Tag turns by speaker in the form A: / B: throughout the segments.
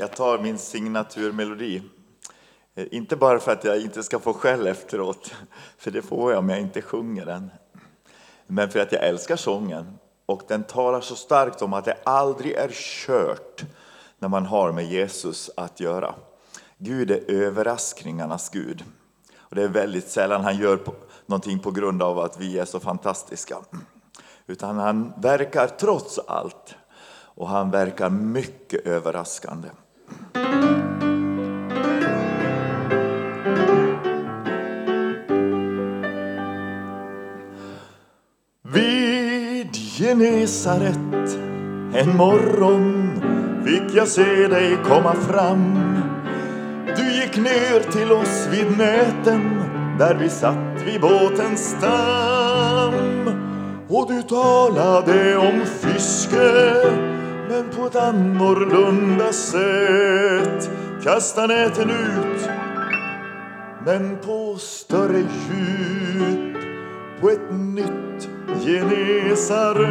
A: Jag tar min signaturmelodi. Eh, inte bara för att jag inte ska få skäll efteråt, för det får jag om jag inte sjunger den. Men för att jag älskar sången. Och den talar så starkt om att det aldrig är kört när man har med Jesus att göra. Gud är överraskningarnas Gud. Och det är väldigt sällan han gör någonting på grund av att vi är så fantastiska. Utan han verkar trots allt. Och han verkar mycket överraskande. Vid Genesaret en morgon fick jag se dig komma fram. Du gick ner till oss vid näten där vi satt vid båtens stam. Och du talade om fiske men på ett annorlunda sätt. Kasta näten ut men på större djup på ett nytt Genesaret.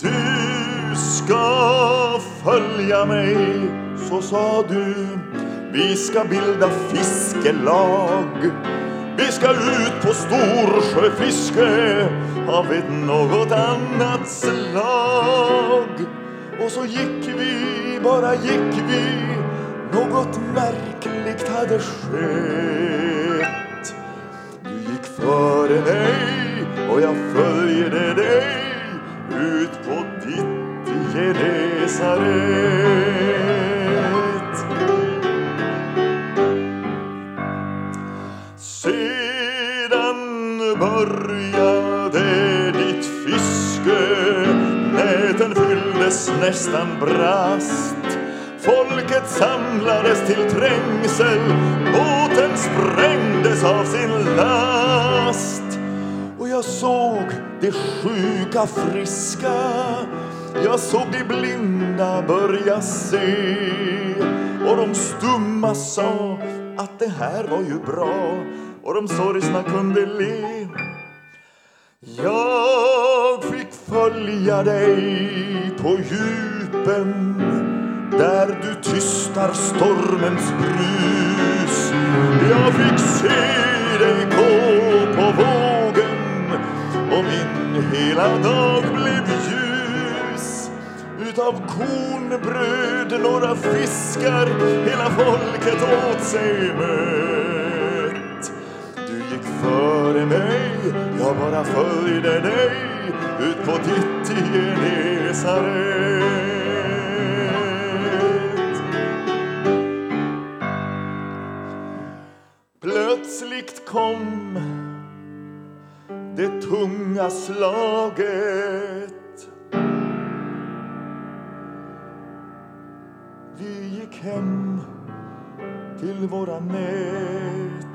A: Du ska följa mig, så sa du. Vi ska bilda fiskelag. Vi ska ut på storsjöfiske av ett något annat slag. Och så gick vi, bara gick vi. Något märkligt hade skett. Du gick före mig och jag följde dig ut på ditt Genesaret. Började ditt fiske. Näten fylldes nästan brast. Folket samlades till trängsel. Båten sprängdes av sin last. Och jag såg de sjuka friska. Jag såg de blinda börja se. Och de stumma sa att det här var ju bra. Och de sorgsna kunde le jag fick följa dig på djupen där du tystar stormens brus. Jag fick se dig gå på vågen och min hela dag blev ljus. Utav kornbröd, några fiskar, hela folket åt sig med Före mig, jag bara följde dig ut på ditt Genesaret. Plötsligt kom det tunga slaget. Vi gick hem till våra nät.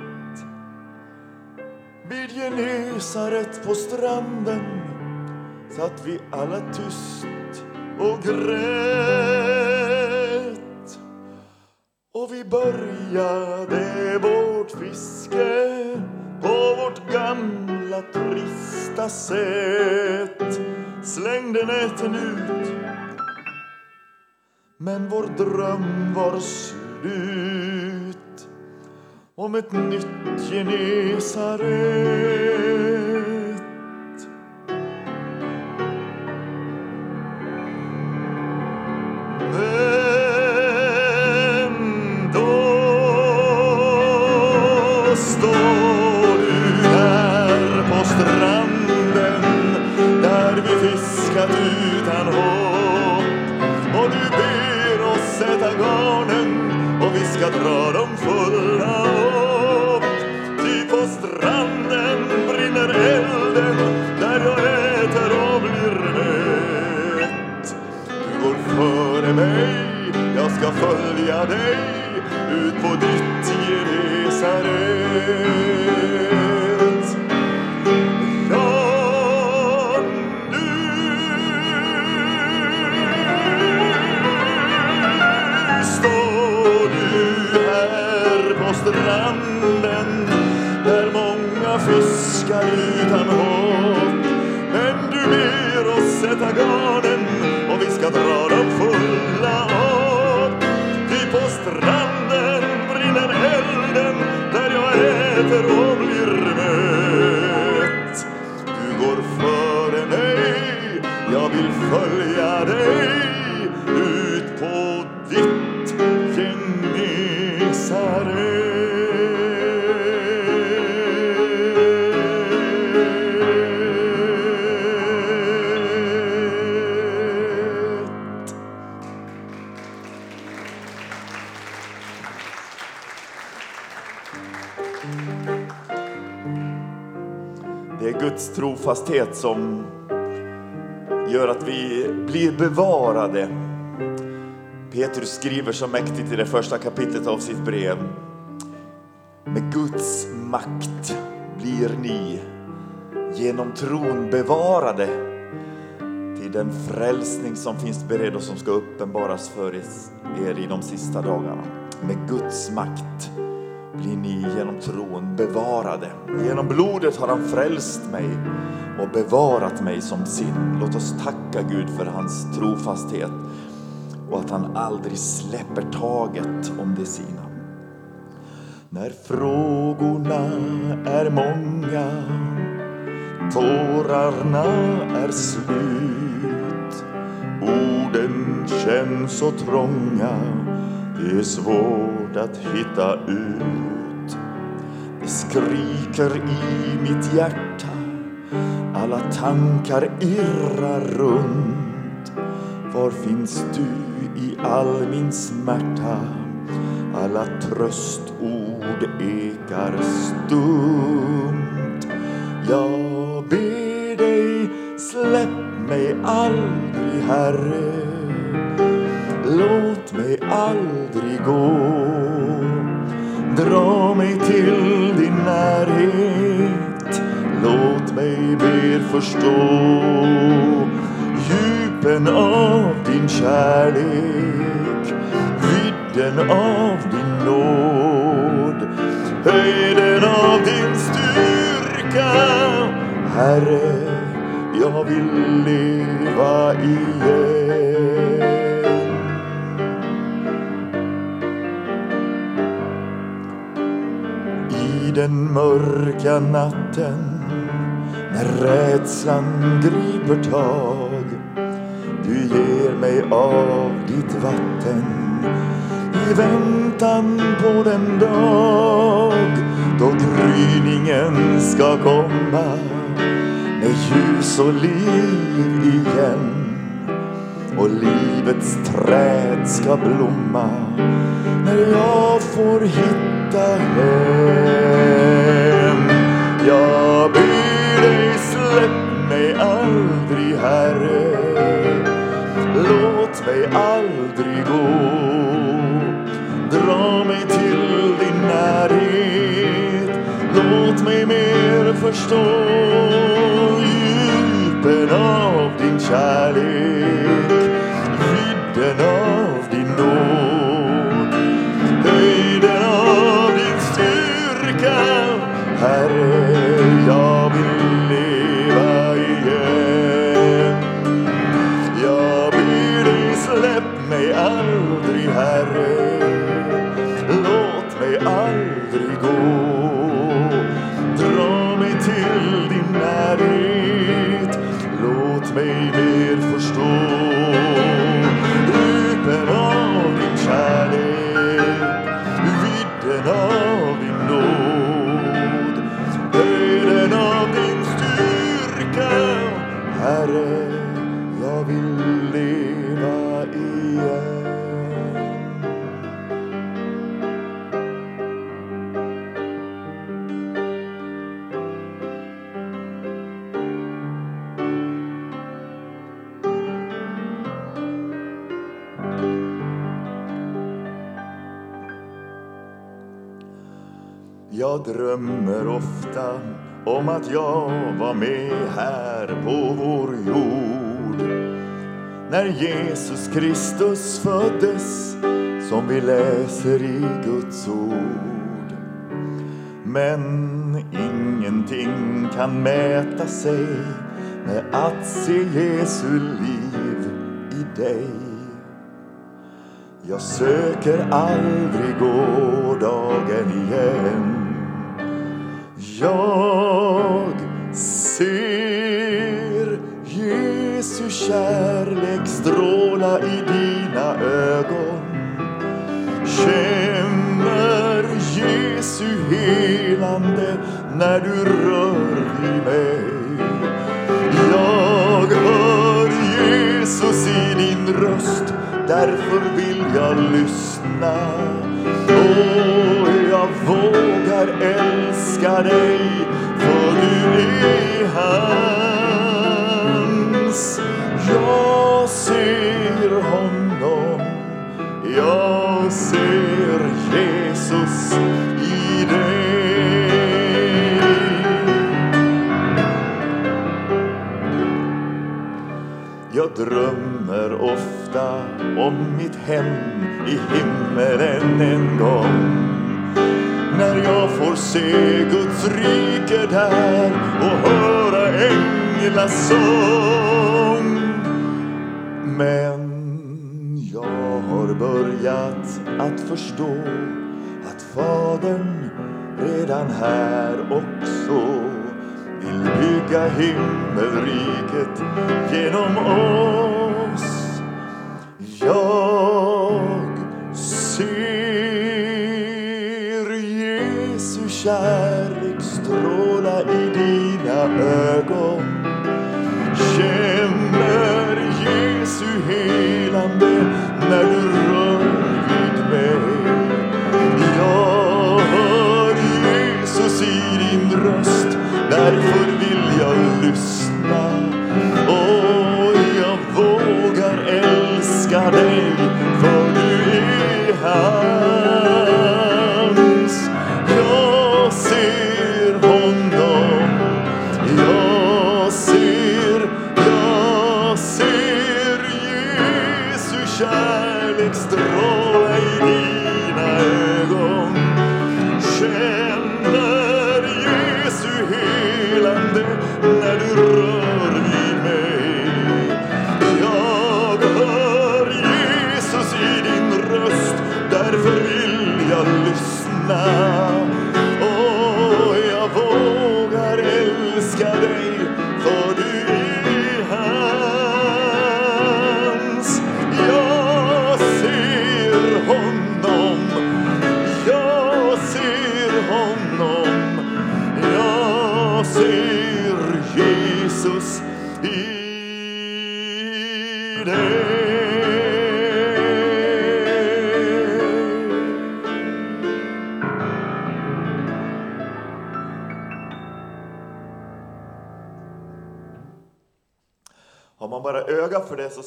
A: Vid Genesaret på stranden satt vi alla tyst och grät. Och vi började vårt fiske på vårt gamla trista sätt. Slängde näten ut men vår dröm var slut om ett nytt Genesaret. Trofasthet som gör att vi blir bevarade. Petrus skriver så mäktigt i det första kapitlet av sitt brev. Med Guds makt blir ni genom tron bevarade till den frälsning som finns beredd och som ska uppenbaras för er i de sista dagarna. Med Guds makt blir ni genom tron bevarade. Genom blodet har han frälst mig och bevarat mig som sin. Låt oss tacka Gud för hans trofasthet och att han aldrig släpper taget om det sina. När frågorna är många, tårarna är slut, orden känns så trånga, det är svårt att hitta ut. Det skriker i mitt hjärta, alla tankar irrar runt. Var finns du i all min smärta? Alla tröstord ekar stumt. Jag ber dig, släpp mig aldrig, Herre. Låt mig aldrig gå. Dra mig till din närhet ber förstå djupen av din kärlek, vidden av din nåd, höjden av din styrka. Herre, jag vill leva igen. I den mörka natten rädslan griper tag du ger mig av ditt vatten i väntan på den dag då gryningen ska komma med ljus och liv igen och livets träd ska blomma när jag får hitta hem. Mer drömmer ofta om att jag var med här på vår jord när Jesus Kristus föddes som vi läser i Guds ord. Men ingenting kan mäta sig med att se Jesu liv i dig. Jag söker aldrig gå när du rör vid mig. Jag hör Jesus i din röst, därför vill jag lyssna. Och jag vågar älska dig, för du är hans. Jag ser honom, jag Jag drömmer ofta om mitt hem i himmelen en gång. När jag får se Guds rike där och höra änglasång. Men jag har börjat att förstå att Fadern redan här också bygga himmelriket genom oss. Jag ser Jesu kärlek stråla i jag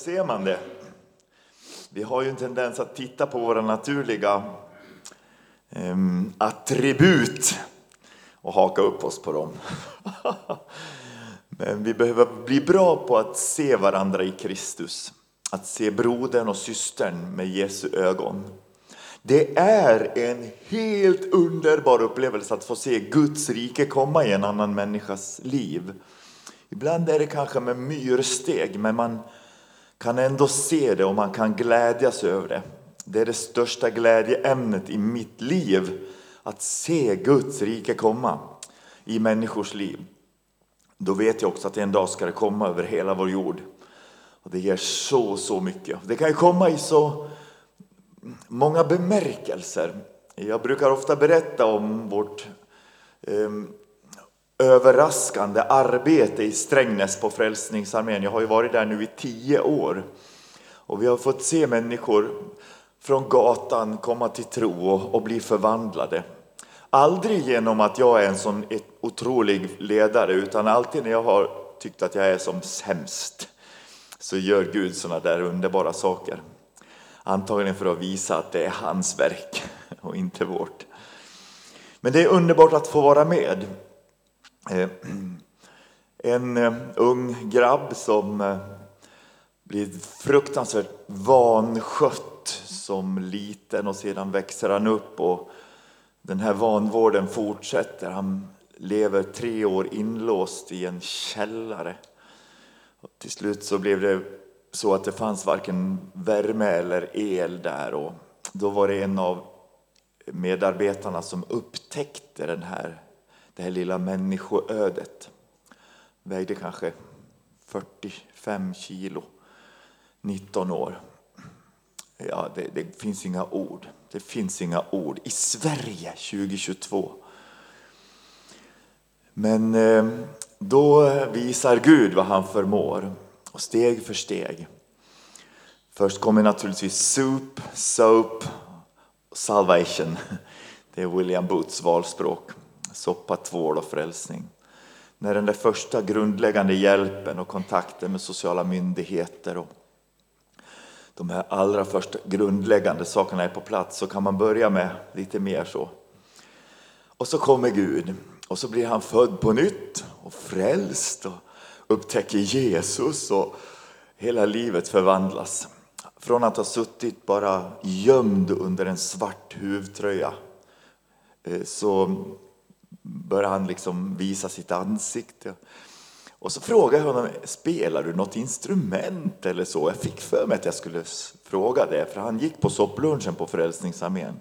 A: ser man det. Vi har ju en tendens att titta på våra naturliga ehm, attribut och haka upp oss på dem. Men vi behöver bli bra på att se varandra i Kristus. Att se brodern och systern med Jesu ögon. Det är en helt underbar upplevelse att få se Guds rike komma i en annan människas liv. Ibland är det kanske med myrsteg, men man kan ändå se det och man kan glädjas över det. Det är det största glädjeämnet i mitt liv, att se Guds rike komma i människors liv. Då vet jag också att en dag ska det komma över hela vår jord. Och det ger så, så mycket. Det kan ju komma i så många bemärkelser. Jag brukar ofta berätta om vårt ehm, överraskande arbete i Strängnäs på Frälsningsarmén. Jag har ju varit där nu i tio år. Och vi har fått se människor från gatan komma till tro och, och bli förvandlade. Aldrig genom att jag är en sån otrolig ledare, utan alltid när jag har tyckt att jag är som sämst så gör Gud såna där underbara saker. Antagligen för att visa att det är hans verk och inte vårt. Men det är underbart att få vara med. Eh, en eh, ung grabb som eh, blir fruktansvärt vanskött som liten och sedan växer han upp och den här vanvården fortsätter. Han lever tre år inlåst i en källare. Och till slut så blev det så att det fanns varken värme eller el där och då var det en av medarbetarna som upptäckte den här, det här lilla människoödet. Vägde kanske 45 kilo, 19 år. Ja, det, det finns inga ord. Det finns inga ord i Sverige 2022. Men eh, då visar Gud vad han förmår. Och steg för steg. Först kommer naturligtvis soup, soap, salvation. Det är William Booths valspråk. Soppa, tvål och frälsning. när den där första grundläggande hjälpen och kontakten med sociala myndigheter och de här allra första grundläggande sakerna är på plats så kan man börja med lite mer så. Och så kommer Gud och så blir han född på nytt och frälst och upptäcker Jesus och hela livet förvandlas. Från att ha suttit bara gömd under en svart huvtröja eh, så börjar han liksom visa sitt ansikte. Och så frågade jag honom, spelar du något instrument eller så? Jag fick för mig att jag skulle fråga det, för han gick på sopplunchen på Frälsningsarmén.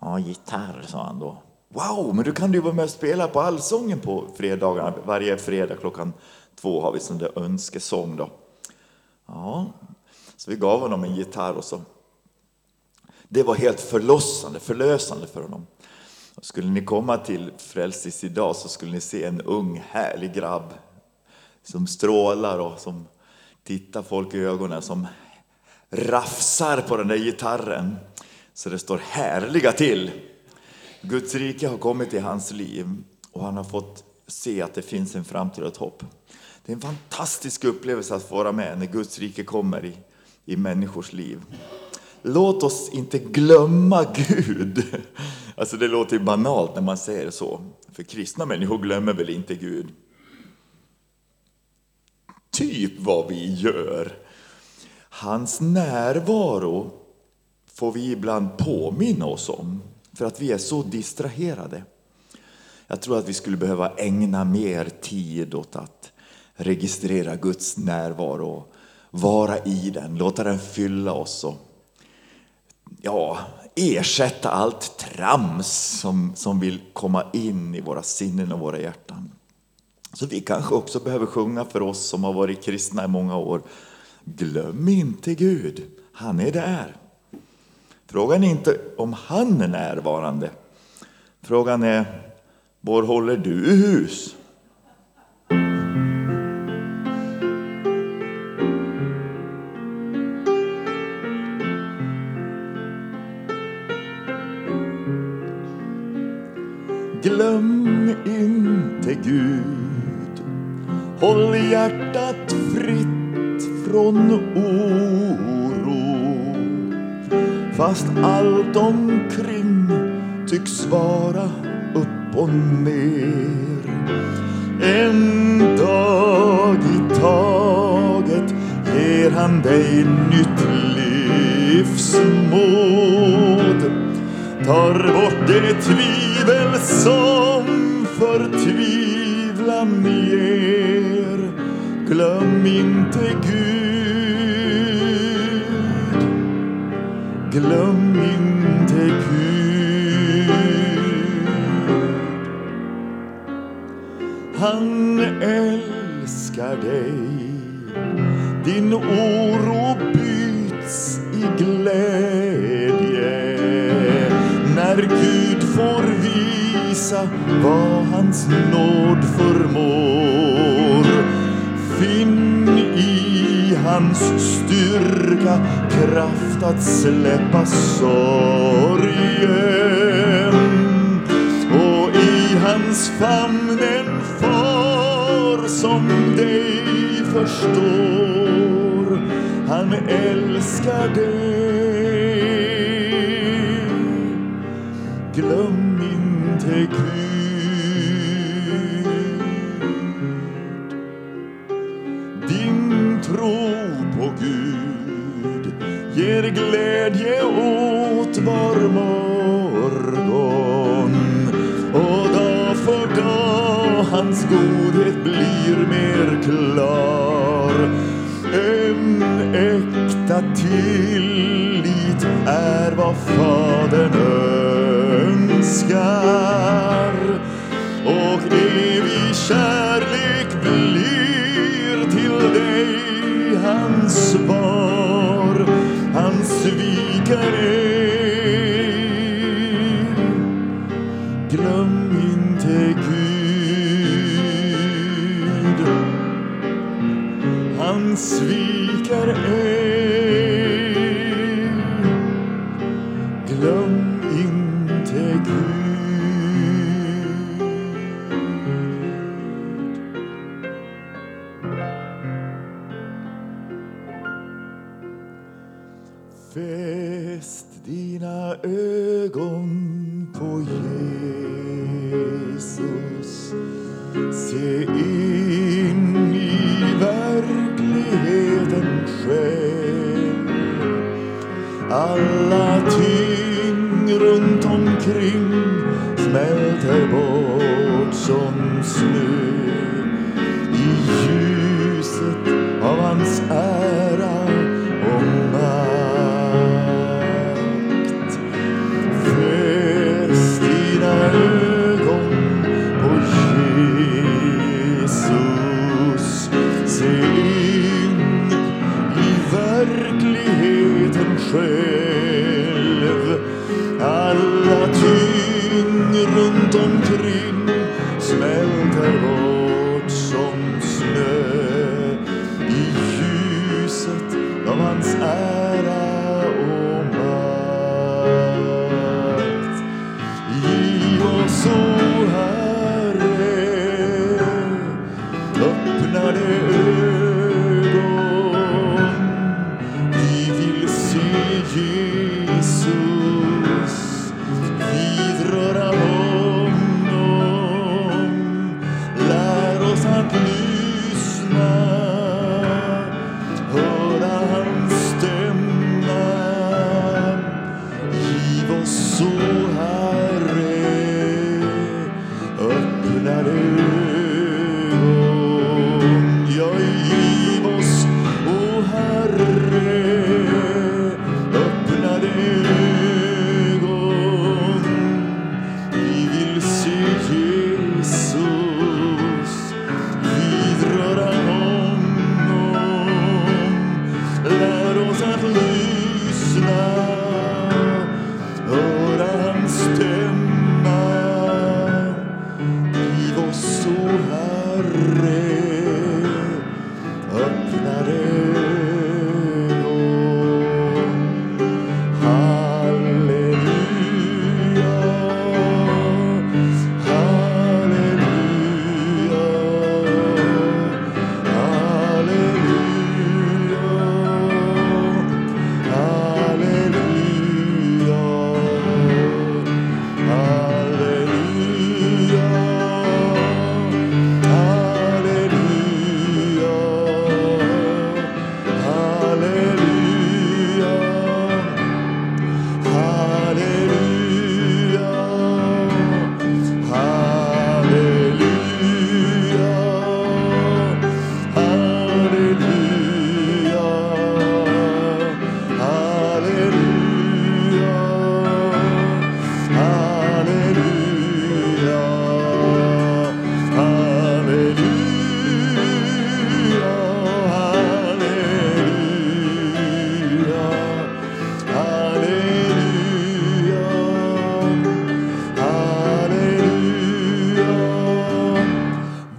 A: Ja, gitarr, sa han då. Wow, men du kan ju vara med och spela på Allsången på fredagarna. Varje fredag klockan två har vi sån där önskesång då. Ja, så vi gav honom en gitarr och så. Det var helt förlossande, förlösande för honom. Skulle ni komma till Frälsis idag så skulle ni se en ung härlig grabb som strålar och som tittar folk i ögonen, som rafsar på den där gitarren så det står härliga till. Guds rike har kommit i hans liv och han har fått se att det finns en framtid och ett hopp. Det är en fantastisk upplevelse att få vara med när Guds rike kommer i, i människors liv. Låt oss inte glömma Gud. Alltså det låter ju banalt när man säger så, för kristna människor glömmer väl inte Gud. Typ vad vi gör. Hans närvaro får vi ibland påminna oss om, för att vi är så distraherade. Jag tror att vi skulle behöva ägna mer tid åt att registrera Guds närvaro, vara i den, låta den fylla oss och ja, ersätta allt trams som, som vill komma in i våra sinnen och våra hjärtan. Så vi kanske också behöver sjunga för oss som har varit kristna i många år. Glöm inte Gud, han är där. Frågan är inte om han är närvarande. Frågan är, var håller du hus? Glöm inte Gud. Håll hjärtat fritt från oro. Fast allt omkring tycks vara upp och ner. En dag i taget ger han dig nytt livsmod. Tar bort det tvivel som förtvivlan ger. Glöm inte Gud. Glöm inte Gud. Han älskar dig. Din oro byts i glädje när Gud visa vad hans nåd förmår. Finn i hans styrka kraft att släppa sorgen och i hans famn en far som dig förstår. Han älskar dig. Glöm inte Gud. Din tro på Gud ger glädje åt var morgon och dag för dag hans godhet blir mer klar. En äkta tillit är vad Fadern älskar och evig kärlek blir till dig hans svar.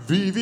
A: Vivi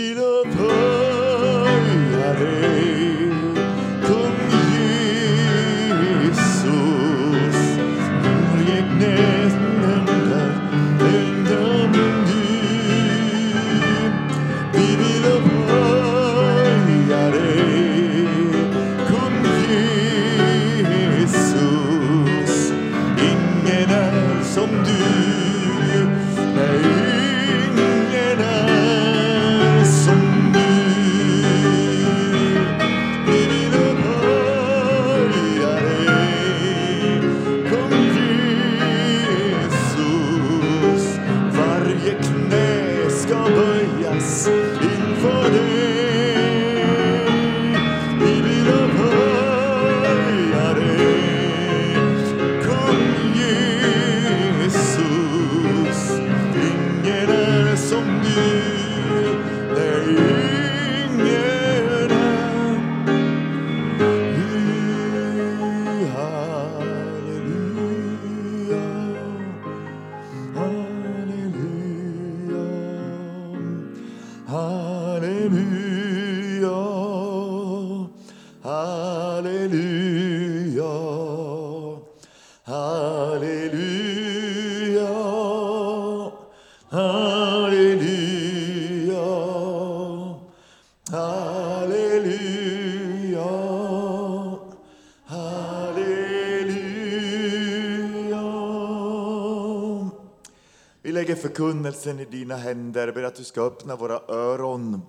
A: förkunnelsen i dina händer. Jag ber att du ska öppna våra öron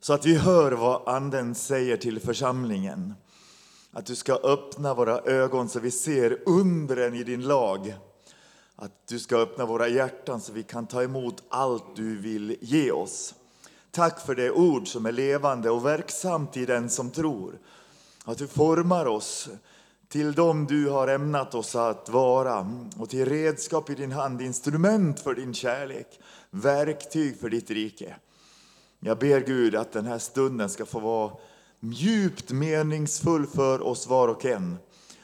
A: så att vi hör vad Anden säger till församlingen. Att du ska öppna våra ögon så vi ser undren i din lag. Att du ska öppna våra hjärtan så vi kan ta emot allt du vill ge oss. Tack för det ord som är levande och verksamt i den som tror. Att du formar oss till dem du har ämnat oss att vara och till redskap i din hand, instrument för din kärlek, verktyg för ditt rike. Jag ber Gud att den här stunden ska få vara djupt meningsfull för oss var och en.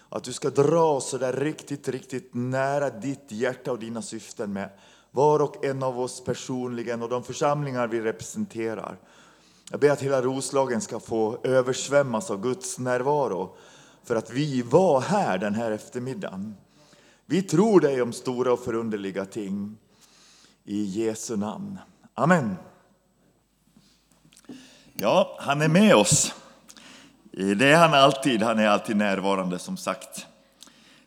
A: Att du ska dra oss så där riktigt, riktigt nära ditt hjärta och dina syften med var och en av oss personligen och de församlingar vi representerar. Jag ber att hela Roslagen ska få översvämmas av Guds närvaro för att vi var här den här eftermiddagen. Vi tror dig om stora och förunderliga ting. I Jesu namn. Amen. Ja, han är med oss. Det är han alltid. Han är alltid närvarande som sagt.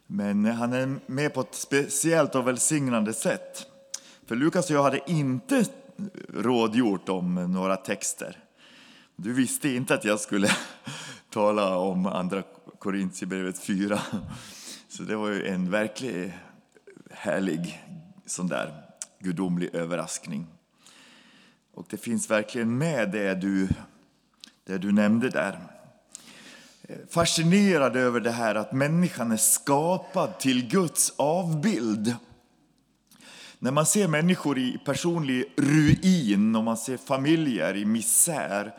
A: Men han är med på ett speciellt och välsignande sätt. För Lukas och jag hade inte rådgjort om några texter. Du visste inte att jag skulle tala om andra Korintierbrevet 4. Så det var ju en verkligt härlig sån där gudomlig överraskning. Och det finns verkligen med det du, det du nämnde där. Fascinerad över det här att människan är skapad till Guds avbild. När man ser människor i personlig ruin och man ser familjer i misär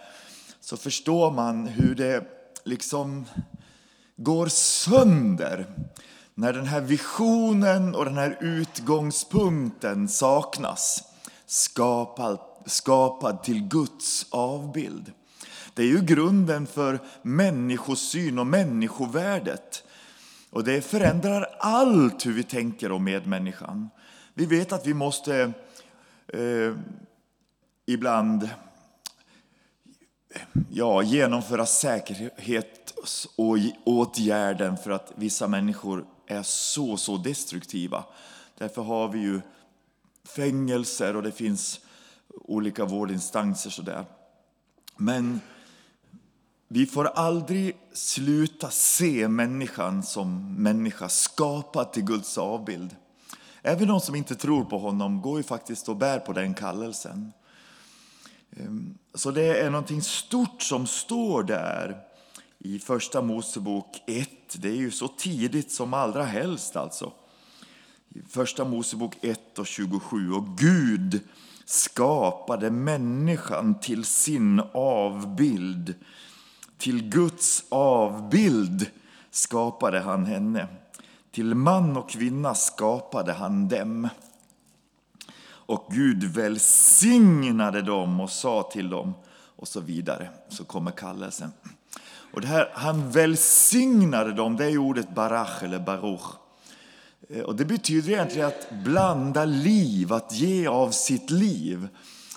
A: så förstår man hur det liksom går sönder när den här visionen och den här utgångspunkten saknas. Skapad, skapad till Guds avbild. Det är ju grunden för människosyn och människovärdet. Och det förändrar allt hur vi tänker om medmänniskan. Vi vet att vi måste eh, ibland ja, genomföra säkerhet och åtgärden för att vissa människor är så, så destruktiva. Därför har vi ju fängelser och det finns olika vårdinstanser. Sådär. Men vi får aldrig sluta se människan som människa skapad till Guds avbild. Även de som inte tror på honom går ju faktiskt och bär på den kallelsen. Ehm, så det är någonting stort som står där i Första Mosebok 1. Det är ju så tidigt som allra helst alltså. I Första Mosebok 1 och 27. Och Gud skapade människan till sin avbild. Till Guds avbild skapade han henne. Till man och kvinna skapade han dem. Och Gud välsignade dem och sa till dem och så vidare. Så kommer kallelsen. Och det här, han välsignade dem, det är ordet barach eller baruch. Eh, och det betyder egentligen att blanda liv, att ge av sitt liv.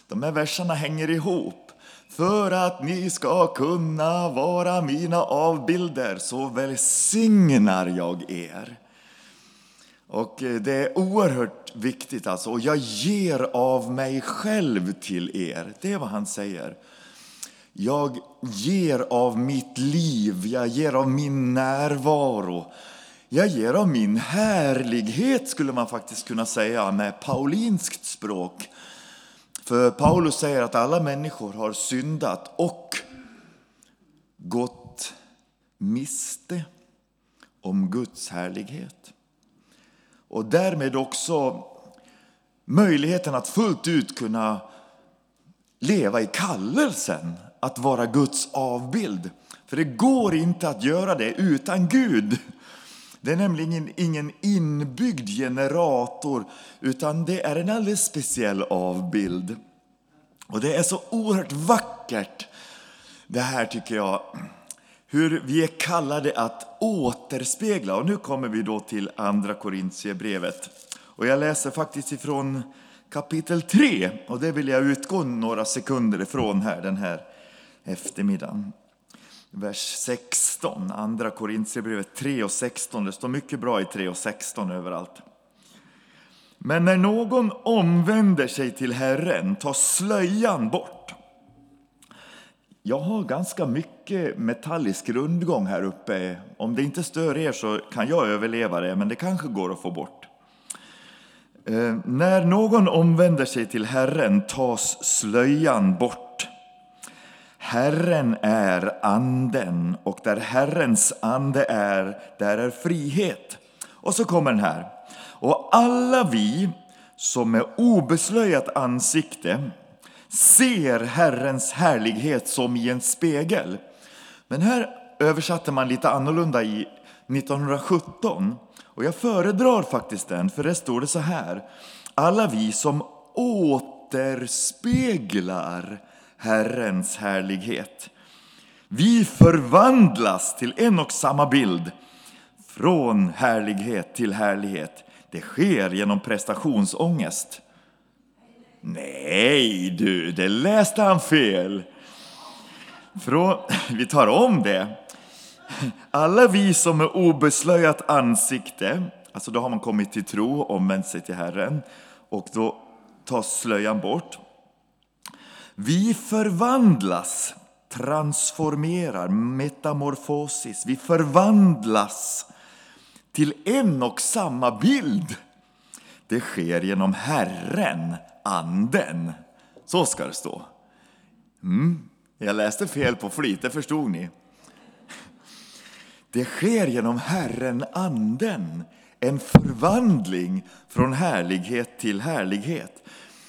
A: De här verserna hänger ihop. För att ni ska kunna vara mina avbilder så välsignar jag er. Och eh, det är oerhört viktigt alltså. Och jag ger av mig själv till er. Det är vad han säger. Jag ger av mitt liv, jag ger av min närvaro. Jag ger av min härlighet skulle man faktiskt kunna säga med paulinskt språk. För Paulus säger att alla människor har syndat och gått miste om Guds härlighet och därmed också möjligheten att fullt ut kunna leva i kallelsen att vara Guds avbild. För det går inte att göra det utan Gud. Det är nämligen ingen inbyggd generator utan det är en alldeles speciell avbild. Och det är så oerhört vackert det här tycker jag hur vi är kallade att återspegla. Och nu kommer vi då till Andra Korintierbrevet. Och jag läser faktiskt ifrån kapitel 3 och det vill jag utgå några sekunder ifrån här den här eftermiddagen. Vers 16, Andra Korintierbrevet 3 och 16. Det står mycket bra i 3 och 16 överallt. Men när någon omvänder sig till Herren tar slöjan bort. Jag har ganska mycket metallisk rundgång här uppe. Om det inte stör er så kan jag överleva det, men det kanske går att få bort. Eh, när någon omvänder sig till Herren tas slöjan bort. Herren är anden och där Herrens ande är, där är frihet. Och så kommer den här. Och alla vi som med obeslöjat ansikte ser Herrens härlighet som i en spegel. Men här översatte man lite annorlunda i 1917. Och jag föredrar faktiskt den, för det står det så här. Alla vi som återspeglar Herrens härlighet. Vi förvandlas till en och samma bild, från härlighet till härlighet. Det sker genom prestationsångest. Nej du, det läste han fel. Från, vi tar om det. Alla vi som med obeslöjat ansikte, alltså då har man kommit till tro, omvänt sig till Herren, och då tas slöjan bort. Vi förvandlas, transformerar, metamorfosis. Vi förvandlas till en och samma bild. Det sker genom Herren, Anden. Så ska det stå. Mm, jag läste fel på flit, det förstod ni. Det sker genom Herren, Anden. En förvandling från härlighet till härlighet.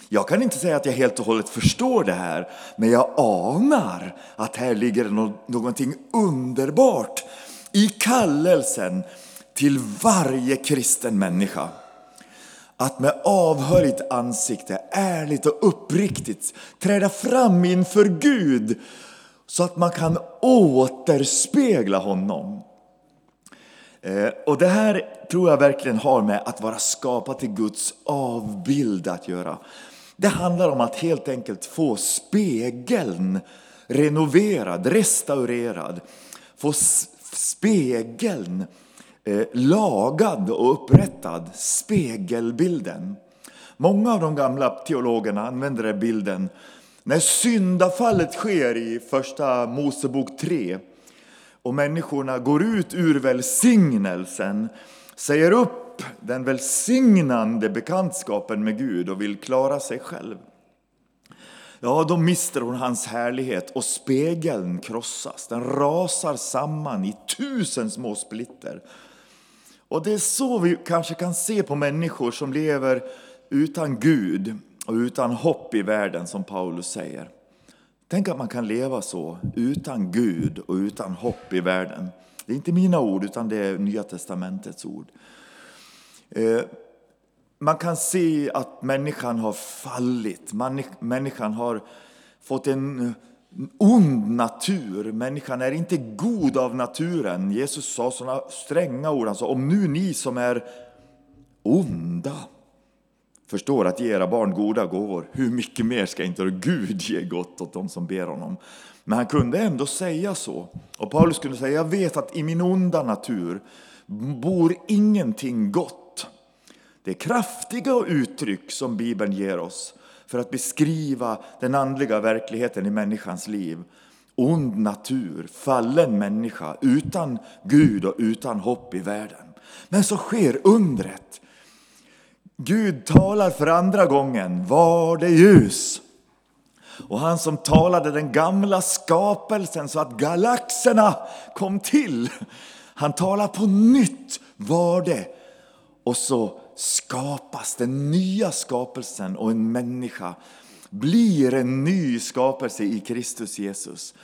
A: Jag kan inte säga att jag helt och hållet förstår det här, men jag anar att här ligger någonting underbart i kallelsen till varje kristen människa. Att med avhöljt ansikte, ärligt och uppriktigt träda fram inför Gud så att man kan återspegla honom. Eh, och det här tror jag verkligen har med att vara skapad till Guds avbild att göra. Det handlar om att helt enkelt få spegeln renoverad, restaurerad. Få spegeln eh, lagad och upprättad, spegelbilden. Många av de gamla teologerna använder den bilden när syndafallet sker i första Mosebok 3 och människorna går ut ur välsignelsen, säger upp den välsignande bekantskapen med Gud och vill klara sig själv. Ja, då mister hon hans härlighet och spegeln krossas. Den rasar samman i tusen små splitter. Och det är så vi kanske kan se på människor som lever utan Gud och utan hopp i världen, som Paulus säger. Tänk att man kan leva så, utan Gud och utan hopp i världen. Det är inte mina ord, utan det är Nya Testamentets ord. Eh, man kan se att människan har fallit. Människan har fått en ond natur. Människan är inte god av naturen. Jesus sa sådana stränga ord. Han sa, om nu ni som är onda förstår att ge era barn goda gåvor, hur mycket mer ska inte Gud ge gott åt dem som ber honom? Men han kunde ändå säga så. Och Paulus kunde säga, jag vet att i min onda natur bor ingenting gott. Det är kraftiga uttryck som Bibeln ger oss för att beskriva den andliga verkligheten i människans liv. Ond natur, fallen människa, utan Gud och utan hopp i världen. Men så sker undret. Gud talar för andra gången, var det ljus. Och han som talade den gamla skapelsen så att galaxerna kom till. Han talar på nytt, var det. Och så skapas den nya skapelsen och en människa blir en ny skapelse i Kristus Jesus.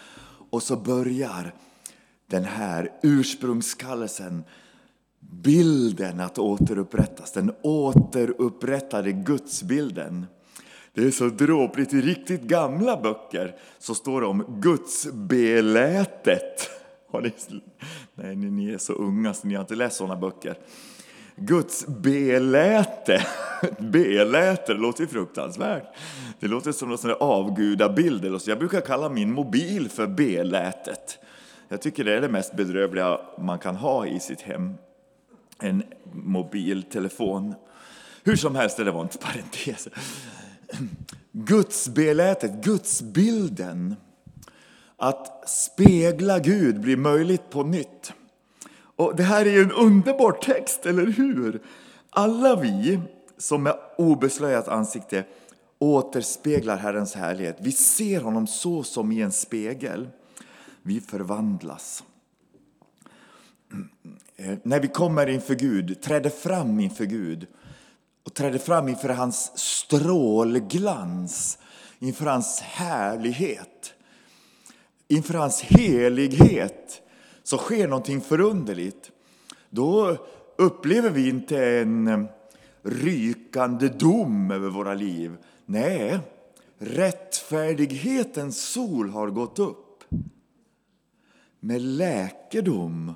A: Och så börjar den här ursprungskallelsen, bilden att återupprättas, den återupprättade gudsbilden. Det är så dråpligt, i riktigt gamla böcker så står det om gudsbelätet. Nej, ni är så unga så ni har inte läst sådana böcker. Guds beläte. Beläte, det låter ju fruktansvärt. Det låter som någon avgudabild. Jag brukar kalla min mobil för belätet. Jag tycker det är det mest bedrövliga man kan ha i sitt hem. En mobiltelefon. Hur som helst, det var en parentes. Guds belätet, gudsbilden, att spegla Gud blir möjligt på nytt. Och Det här är ju en underbar text, eller hur? Alla vi som med obeslöjat ansikte återspeglar Herrens härlighet. Vi ser honom så som i en spegel. Vi förvandlas. Eh, när vi kommer inför Gud, träder fram inför Gud och träder fram inför hans strålglans, inför hans härlighet, inför hans helighet, så sker någonting förunderligt. Då upplever vi inte en eh, rykande dom över våra liv. Nej, rättfärdighetens sol har gått upp med läkedom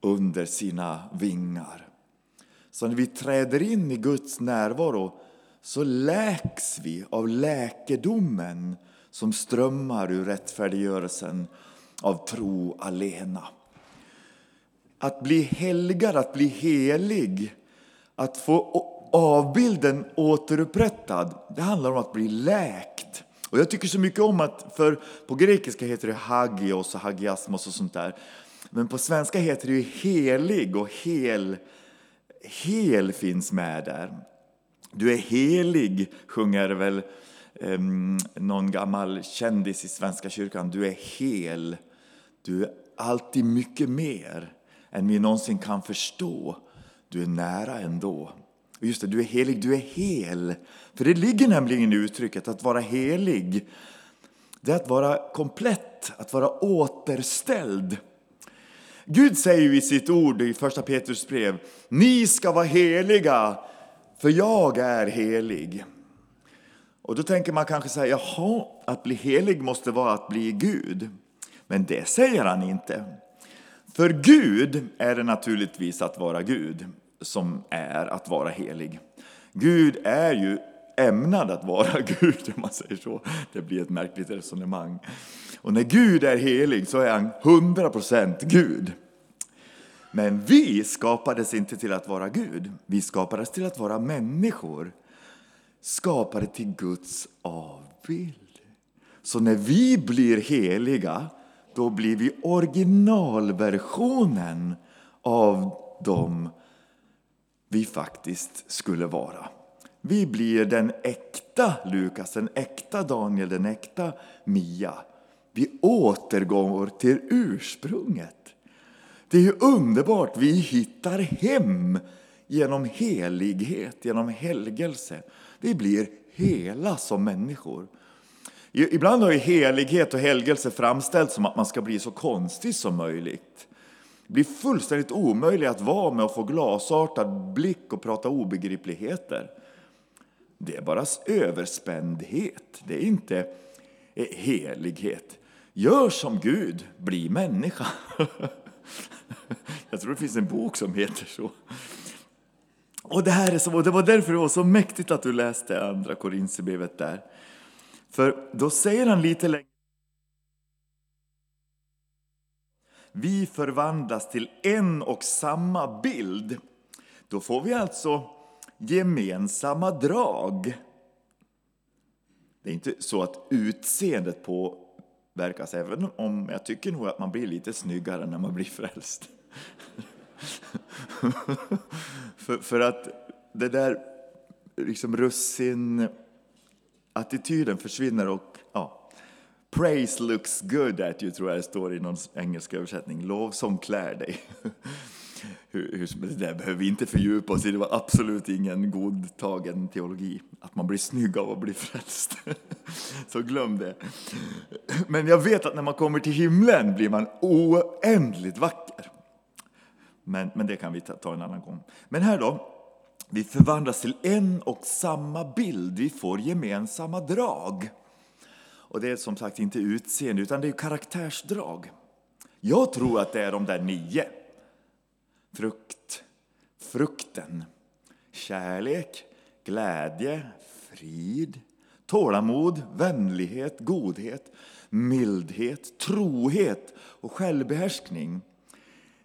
A: under sina vingar. Så när vi träder in i Guds närvaro så läks vi av läkedomen som strömmar ur rättfärdiggörelsen av tro alena. Att bli helgad, att bli helig, att få avbilden återupprättad, det handlar om att bli läkt. Och jag tycker så mycket om att, för på grekiska heter det hagios och hagiasmos och sånt där. Men på svenska heter det ju helig och hel, hel finns med där. Du är helig, sjunger väl um, någon gammal kändis i Svenska kyrkan. Du är hel. Du är alltid mycket mer än vi någonsin kan förstå. Du är nära ändå. Just det, du är helig, du är hel. För det ligger nämligen i uttrycket att vara helig. Det är att vara komplett, att vara återställd. Gud säger ju i sitt ord i första Petrus brev, ni ska vara heliga, för jag är helig. Och då tänker man kanske så här, jaha, att bli helig måste vara att bli Gud. Men det säger han inte. För Gud är det naturligtvis att vara Gud som är att vara helig. Gud är ju ämnad att vara Gud, om man säger så. Det blir ett märkligt resonemang. Och när Gud är helig så är han 100% Gud. Men vi skapades inte till att vara Gud. Vi skapades till att vara människor. Skapade till Guds avbild. Så när vi blir heliga, då blir vi originalversionen av dem vi faktiskt skulle vara. Vi blir den äkta Lukas, den äkta Daniel, den äkta Mia. Vi återgår till ursprunget. Det är ju underbart, vi hittar hem genom helighet, genom helgelse. Vi blir hela som människor. Ibland har ju helighet och helgelse framställts som att man ska bli så konstig som möjligt. Det blir fullständigt omöjligt att vara med och få glasartad blick och prata obegripligheter. Det är bara överspändhet, det är inte eh, helighet. Gör som Gud, bli människa. Jag tror det finns en bok som heter så. Och det, här är så, och det var därför det var så mäktigt att du läste andra Korinthierbrevet där. För då säger han lite längre vi förvandlas till en och samma bild, då får vi alltså gemensamma drag. Det är inte så att utseendet påverkas, även om jag tycker nog att man blir lite snyggare när man blir frälst. för, för att det där liksom russin attityden försvinner och ja, Praise looks good at you, tror jag det står i någon engelsk översättning. Lovsång klär dig. hur, hur, det där behöver vi inte fördjupa oss i, det var absolut ingen godtagen teologi. Att man blir snygg av att bli frälst. Så glöm det. Men jag vet att när man kommer till himlen blir man oändligt vacker. Men, men det kan vi ta, ta en annan gång. Men här då, vi förvandlas till en och samma bild, vi får gemensamma drag. Och det är som sagt inte utseende, utan det är karaktärsdrag. Jag tror att det är de där nio. Frukt, frukten, kärlek, glädje, frid, tålamod, vänlighet, godhet, mildhet, trohet och självbehärskning.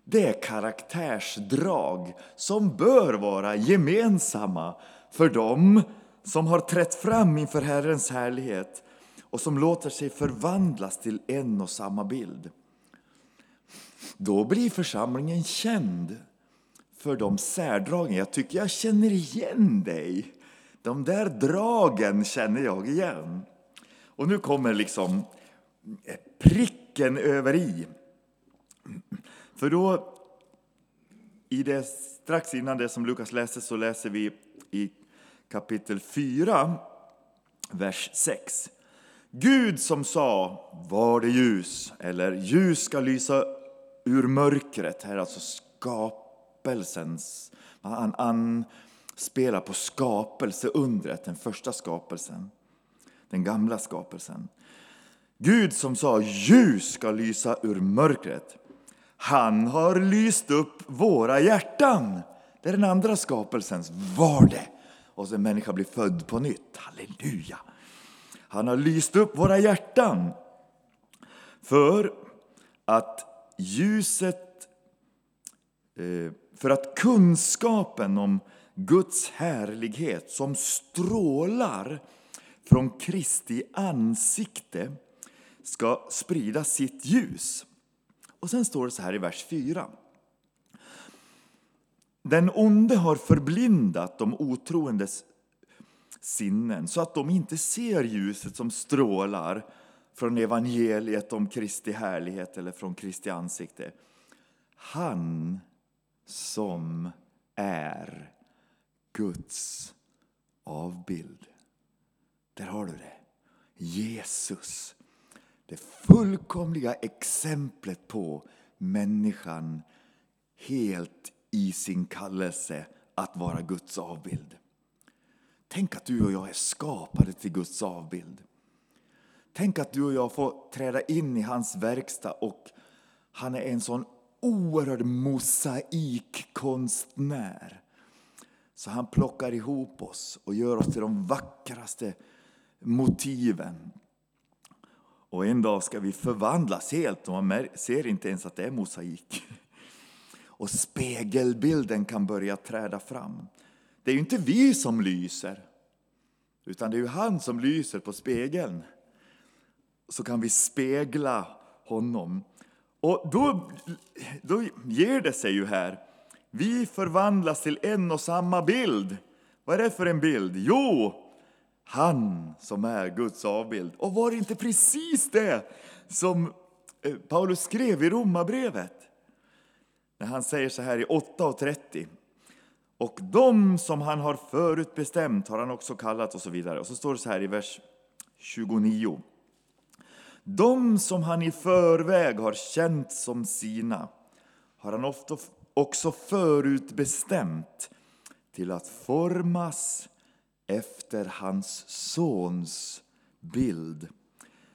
A: Det är karaktärsdrag som bör vara gemensamma
B: för dem som har trätt fram inför Herrens härlighet och som låter sig förvandlas till en och samma bild. Då blir församlingen känd för de särdragen. Jag tycker jag känner igen dig. De där dragen känner jag igen. Och nu kommer liksom pricken över i. För då, i det, strax innan det som Lukas läste, så läser vi i kapitel 4, vers 6. Gud som sa, var det ljus, eller ljus ska lysa ur mörkret. Här är alltså skapelsens, han anspelar på skapelseundret, den första skapelsen, den gamla skapelsen. Gud som sa, ljus ska lysa ur mörkret. Han har lyst upp våra hjärtan. Det är den andra skapelsens vardag. Och så en människa blir född på nytt. Halleluja! Han har lyst upp våra hjärtan för att ljuset, eh, för att kunskapen om Guds härlighet som strålar från Kristi ansikte ska sprida sitt ljus. Och sen står det så här i vers 4. Den onde har förblindat de otroendes sinnen så att de inte ser ljuset som strålar från evangeliet om Kristi härlighet eller från Kristi ansikte. Han som är Guds avbild. Där har du det. Jesus. Det fullkomliga exemplet på människan helt i sin kallelse att vara Guds avbild. Tänk att du och jag är skapade till Guds avbild. Tänk att du och jag får träda in i hans verkstad och han är en sån oerhörd mosaikkonstnär. Så han plockar ihop oss och gör oss till de vackraste motiven. Och en dag ska vi förvandlas helt och man ser inte ens att det är mosaik. Och spegelbilden kan börja träda fram. Det är ju inte vi som lyser, utan det är ju han som lyser på spegeln. Så kan vi spegla honom. Och då, då ger det sig ju här. Vi förvandlas till en och samma bild. Vad är det för en bild? Jo, han som är Guds avbild. Och var det inte precis det som eh, Paulus skrev i Romarbrevet? När han säger så här i 8.30. Och de som han har förutbestämt har han också kallat och så vidare. Och så står det så här i vers 29. De som han i förväg har känt som sina har han ofta också förutbestämt till att formas efter hans sons bild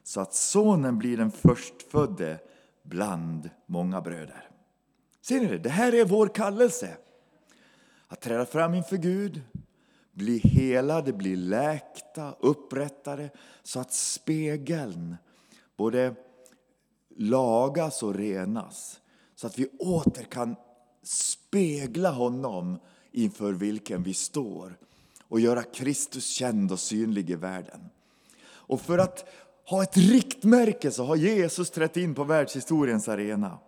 B: så att sonen blir den förstfödde bland många bröder. Ser ni det? Det här är vår kallelse. Att träda fram inför Gud, bli helade, bli läkta, upprättade så att spegeln både lagas och renas. Så att vi åter kan spegla honom inför vilken vi står och göra Kristus känd och synlig i världen. Och för att ha ett riktmärke så har Jesus trätt in på världshistoriens arena.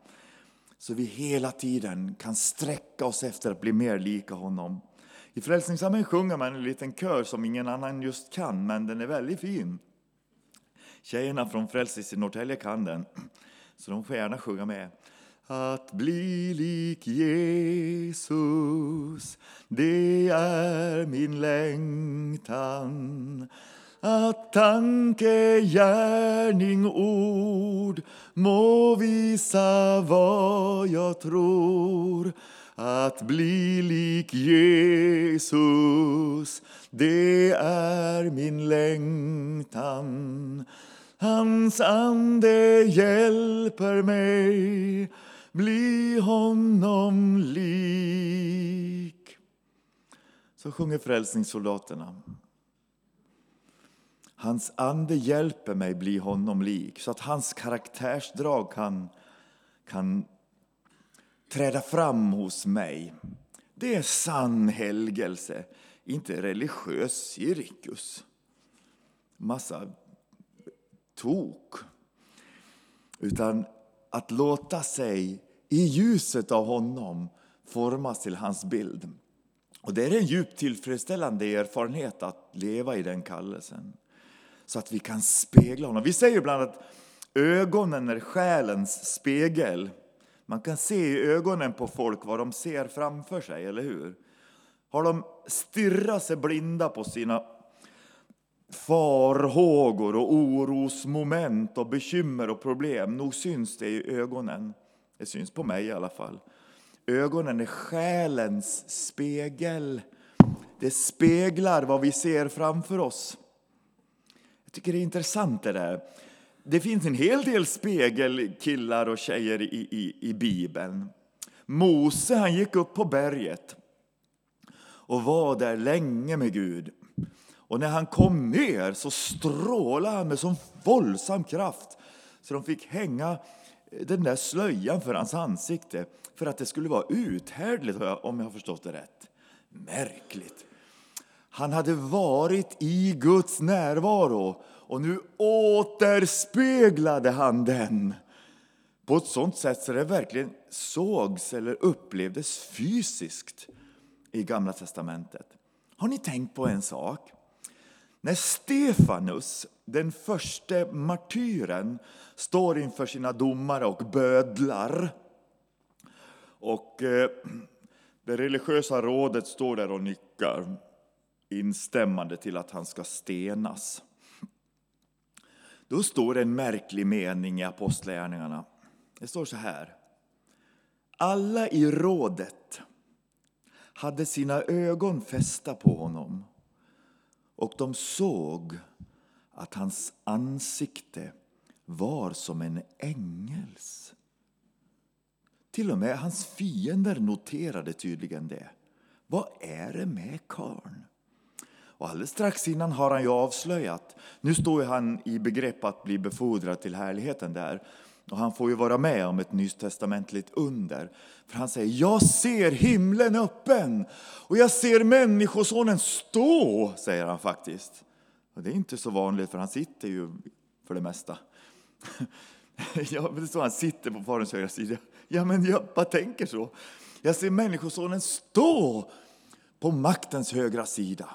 B: Så vi hela tiden kan sträcka oss efter att bli mer lika honom. I Frälsningsarmén sjunger man en liten kör som ingen annan just kan, men den är väldigt fin. Tjejerna från Frälsis i Norrtälje kan den, så de får gärna sjunga med. Att bli lik Jesus, det är min längtan. Att tanke, gärning, ord må visa vad jag tror. Att bli lik Jesus, det är min längtan. Hans ande hjälper mig bli honom lik. Så sjunger frälsningssoldaterna. Hans ande hjälper mig bli honom lik så att hans karaktärsdrag kan, kan träda fram hos mig. Det är sann helgelse inte religiös cirkus. Massa tok. Utan att låta sig i ljuset av honom formas till hans bild. Och Det är en djupt tillfredsställande erfarenhet att leva i den kallelsen. Så att vi kan spegla honom. Vi säger ibland att ögonen är själens spegel. Man kan se i ögonen på folk vad de ser framför sig, eller hur? Har de stirrat sig blinda på sina farhågor och orosmoment och bekymmer och problem, nog syns det i ögonen. Det syns på mig i alla fall. Ögonen är själens spegel. Det speglar vad vi ser framför oss. Jag tycker det är intressant det där. Det finns en hel del spegelkillar och tjejer i, i, i Bibeln. Mose han gick upp på berget och var där länge med Gud. Och när han kom ner så strålade han med sån våldsam kraft så de fick hänga eh, den där slöjan för hans ansikte för att det skulle vara uthärdligt, om jag har förstått det rätt. Märkligt. Han hade varit i Guds närvaro och nu återspeglade han den på ett sånt sätt så det verkligen sågs eller upplevdes fysiskt i Gamla testamentet. Har ni tänkt på en sak? När Stefanus, den första martyren, står inför sina domare och bödlar och eh, det religiösa rådet står där och nickar instämmande till att han ska stenas. Då står det en märklig mening i Apostlagärningarna. Det står så här. Alla i rådet hade sina ögon fästa på honom och de såg att hans ansikte var som en ängels. Till och med hans fiender noterade tydligen det. Vad är det med karln? Och alldeles strax innan har han ju avslöjat, nu står han i begrepp att bli befordrad till härligheten där, och han får ju vara med om ett nytestamentligt under. För han säger, jag ser himlen öppen och jag ser Människosonen stå, säger han faktiskt. Och det är inte så vanligt för han sitter ju för det mesta. ja, det står han sitter på Faderns högra sida. Ja, men jag bara tänker så. Jag ser Människosonen stå på maktens högra sida.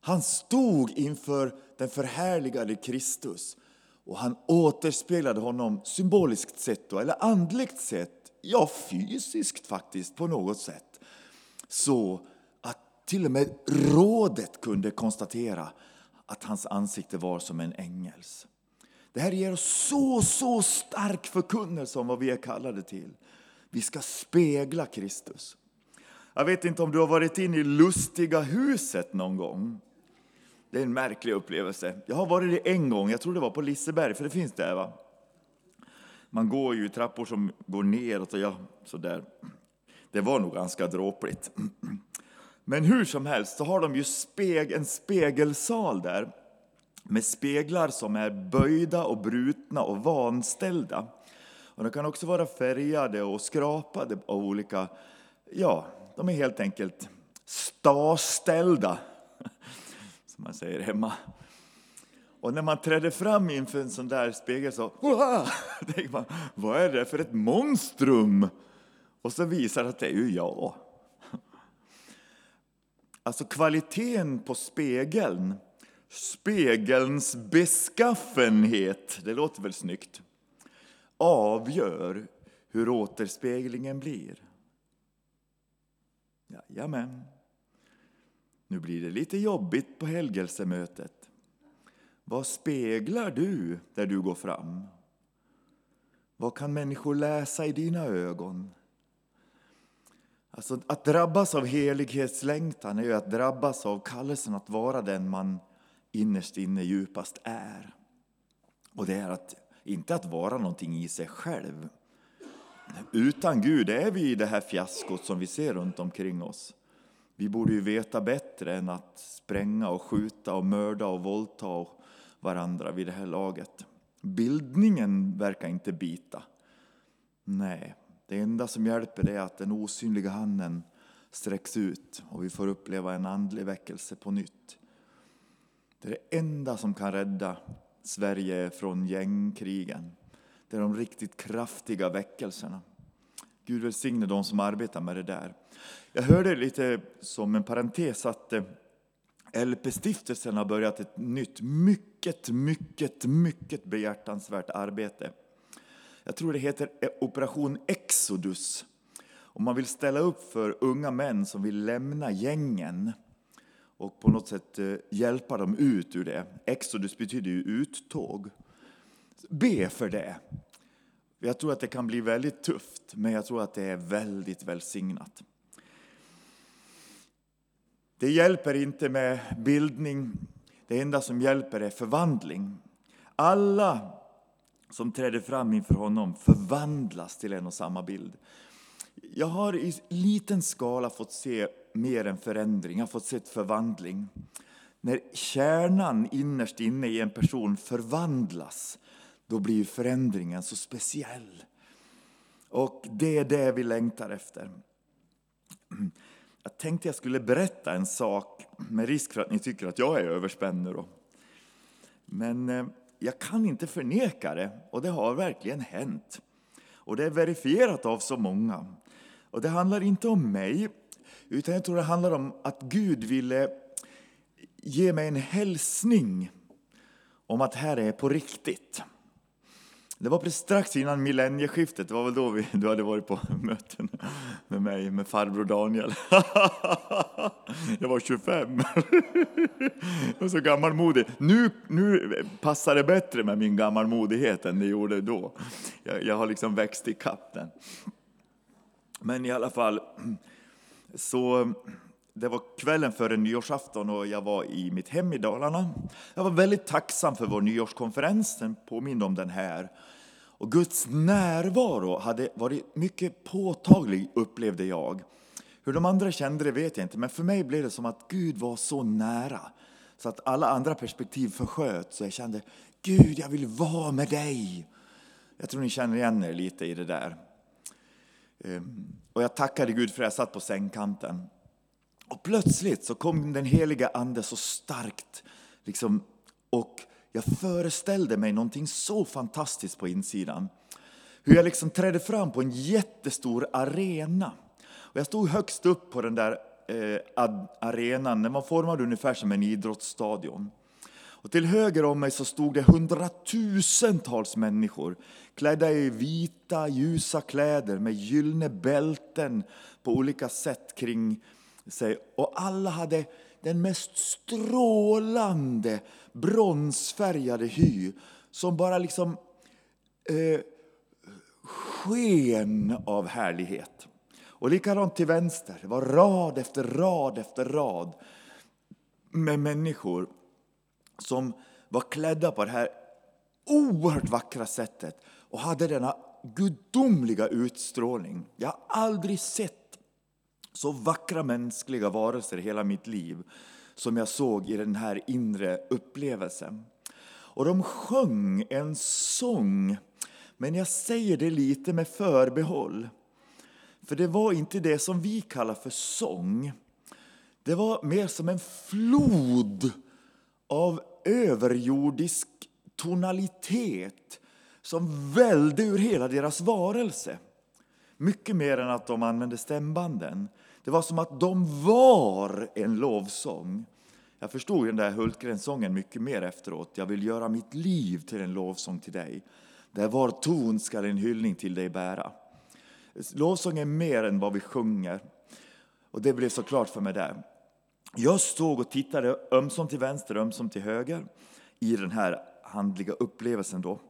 B: Han stod inför den förhärligade Kristus och han återspeglade honom symboliskt sett, då, eller andligt sett, ja fysiskt faktiskt på något sätt. Så att till och med rådet kunde konstatera att hans ansikte var som en ängels. Det här ger oss så, så stark förkunnelse om vad vi är kallade till. Vi ska spegla Kristus. Jag vet inte om du har varit inne i Lustiga huset någon gång. Det är en märklig upplevelse. Jag har varit det en gång, jag tror det var på Liseberg, för det finns där. Va? Man går ju i trappor som går neråt och ja, sådär. Det var nog ganska dråpligt. Men hur som helst så har de ju speg, en spegelsal där med speglar som är böjda och brutna och vanställda. Och de kan också vara färgade och skrapade av olika, ja, de är helt enkelt staställda som man säger hemma. Och när man trädde fram inför en sån där spegel så tänkte man, vad är det för ett monstrum? Och så visar det att det är ju jag. Alltså kvaliteten på spegeln, spegelns beskaffenhet, det låter väl snyggt, avgör hur återspeglingen blir. Jajamän. Nu blir det lite jobbigt på helgelsemötet. Vad speglar du där du går fram? Vad kan människor läsa i dina ögon? Alltså, att drabbas av helighetslängtan är ju att drabbas av kallelsen att vara den man innerst inne djupast är. Och det är att, inte att vara någonting i sig själv. Utan Gud är vi i det här fiaskot som vi ser runt omkring oss. Vi borde ju veta bättre än att spränga och skjuta och mörda och våldta varandra vid det här laget. Bildningen verkar inte bita. Nej, det enda som hjälper är att den osynliga handen sträcks ut och vi får uppleva en andlig väckelse på nytt. Det är det enda som kan rädda Sverige från gängkrigen. Det är de riktigt kraftiga väckelserna. Gud välsigne de som arbetar med det där. Jag hörde lite som en parentes att eh, LP-stiftelsen har börjat ett nytt, mycket, mycket, mycket behjärtansvärt arbete. Jag tror det heter eh, Operation Exodus. Och man vill ställa upp för unga män som vill lämna gängen och på något sätt eh, hjälpa dem ut ur det. Exodus betyder ju uttåg. Be för det. Jag tror att det kan bli väldigt tufft, men jag tror att det är väldigt välsignat. Det hjälper inte med bildning. Det enda som hjälper är förvandling. Alla som träder fram inför honom förvandlas till en och samma bild. Jag har i liten skala fått se mer än förändring, jag har fått se förvandling. När kärnan innerst inne i en person förvandlas, då blir förändringen så speciell. Och det är det vi längtar efter. Jag tänkte jag skulle berätta en sak, med risk för att ni tycker att jag är överspänd Men eh, jag kan inte förneka det, och det har verkligen hänt. Och det är verifierat av så många. Och det handlar inte om mig, utan jag tror det handlar om att Gud ville ge mig en hälsning om att här är på riktigt. Det var precis strax innan millennieskiftet, det var väl då vi, du hade varit på möten med mig, med farbror Daniel. Jag var 25. Jag var så gammalmodig. Nu, nu passar det bättre med min gammalmodighet än det gjorde då. Jag, jag har liksom växt i kapp den. Men i alla fall, så det var kvällen före nyårsafton och jag var i mitt hem i Dalarna. Jag var väldigt tacksam för vår nyårskonferens, den påminde om den här. Och Guds närvaro hade varit mycket påtaglig, upplevde jag. Hur de andra kände det vet jag inte, men för mig blev det som att Gud var så nära. Så att alla andra perspektiv försköt, så jag kände Gud, jag vill vara med dig. Jag tror ni känner igen er lite i det där. Ehm, och jag tackade Gud för att jag satt på sängkanten. Och plötsligt så kom den heliga Ande så starkt. Liksom, och jag föreställde mig någonting så fantastiskt på insidan. Hur jag liksom trädde fram på en jättestor arena. Och jag stod högst upp på den där eh, arenan. Den var formad ungefär som en idrottsstadion. Och till höger om mig så stod det hundratusentals människor klädda i vita, ljusa kläder med gyllene bälten på olika sätt kring sig. Och alla hade den mest strålande bronsfärgade hy som bara liksom eh, sken av härlighet. Och likadant till vänster, det var rad efter rad efter rad med människor som var klädda på det här oerhört vackra sättet och hade denna gudomliga utstrålning. Jag har aldrig sett så vackra mänskliga varelser i hela mitt liv som jag såg i den här inre upplevelsen. Och de sjöng en sång, men jag säger det lite med förbehåll. För det var inte det som vi kallar för sång. Det var mer som en flod av överjordisk tonalitet som vällde ur hela deras varelse. Mycket mer än att de använde stämbanden. Det var som att de var en lovsång. Jag förstod den där Hultgren-sången mycket mer efteråt. Jag vill göra mitt liv till en lovsång till dig. Där var ton skall en hyllning till dig bära. Lovsång är mer än vad vi sjunger. Och det blev så klart för mig där. Jag stod och tittade ömsom till vänster, ömsom till höger i den här handliga upplevelsen. Då.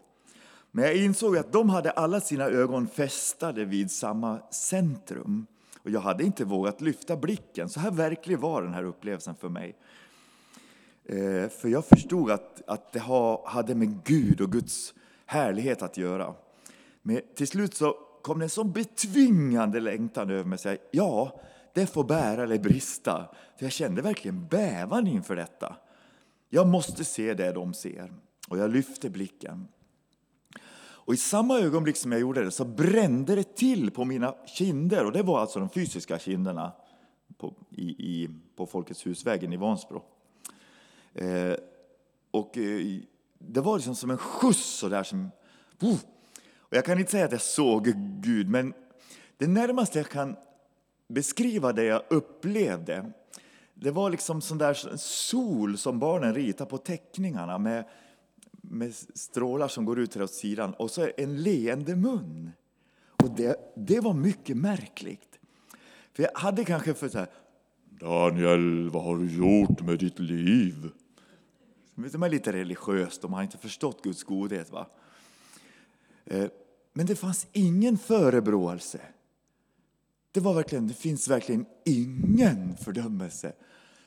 B: Men jag insåg att de hade alla sina ögon fästade vid samma centrum. Och jag hade inte vågat lyfta blicken. Så här verklig var den här upplevelsen för mig. Eh, för jag förstod att, att det hade med Gud och Guds härlighet att göra. Men till slut så kom det en sån betvingande längtan över mig. Säga, ja, det får bära eller brista. För jag kände verkligen bävan inför detta. Jag måste se det de ser. Och jag lyfte blicken. Och i samma ögonblick som jag gjorde det så brände det till på mina kinder. Och det var alltså de fysiska kinderna. på, i, i, på Folkets husvägen i Vansbro. Eh, och eh, det var liksom som en skjuts sådär som... Uh, och jag kan inte säga att jag såg Gud, men det närmaste jag kan beskriva det jag upplevde, det var liksom sån där sol som barnen ritar på teckningarna med, med strålar som går ut till åt sidan och så en leende mun. Och det, det var mycket märkligt. För jag hade kanske för så här, Daniel, vad har du gjort med ditt liv? De är lite religiöst, de har inte förstått Guds godhet. Va? Eh, men det fanns ingen förebråelse. Det, var verkligen, det finns verkligen ingen fördömelse.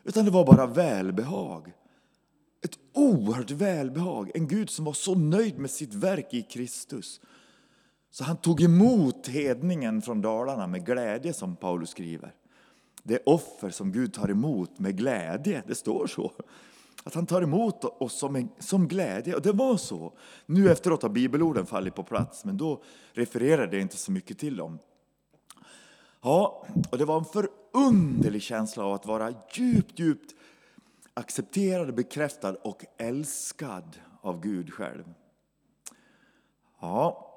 B: Utan det var bara välbehag. Ett oerhört välbehag. En Gud som var så nöjd med sitt verk i Kristus. Så han tog emot hedningen från Dalarna med glädje, som Paulus skriver. Det offer som Gud tar emot med glädje, det står så. Att han tar emot oss som, en, som glädje. Och det var så. Nu efteråt har bibelorden fallit på plats, men då refererade jag inte så mycket till dem. Ja, och det var en förunderlig känsla av att vara djupt, djupt accepterad, bekräftad och älskad av Gud själv. Ja,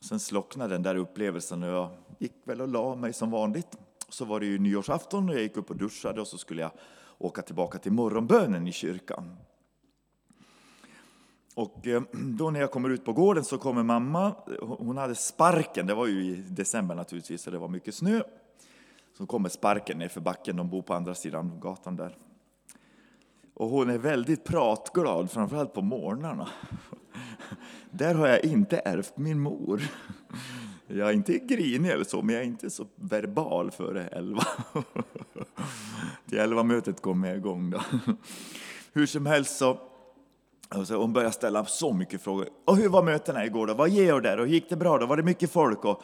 B: sen slocknade den där upplevelsen och jag gick väl och la mig som vanligt. Så var det ju nyårsafton och jag gick upp och duschade och så skulle jag åka tillbaka till morgonbönen i kyrkan. Och eh, då när jag kommer ut på gården så kommer mamma, hon hade sparken, det var ju i december naturligtvis så det var mycket snö. Så kommer sparken ner för backen, de bor på andra sidan gatan där. Och hon är väldigt pratglad, framförallt på morgnarna. Där har jag inte ärvt min mor. Jag är inte grinig eller så, men jag är inte så verbal före elva. Till elva mötet kommer jag igång då. Hur som helst så Alltså, hon började ställa så mycket frågor. Och hur var mötena igår då? Vad Georg där? Och gick det bra då? Var det mycket folk? Och,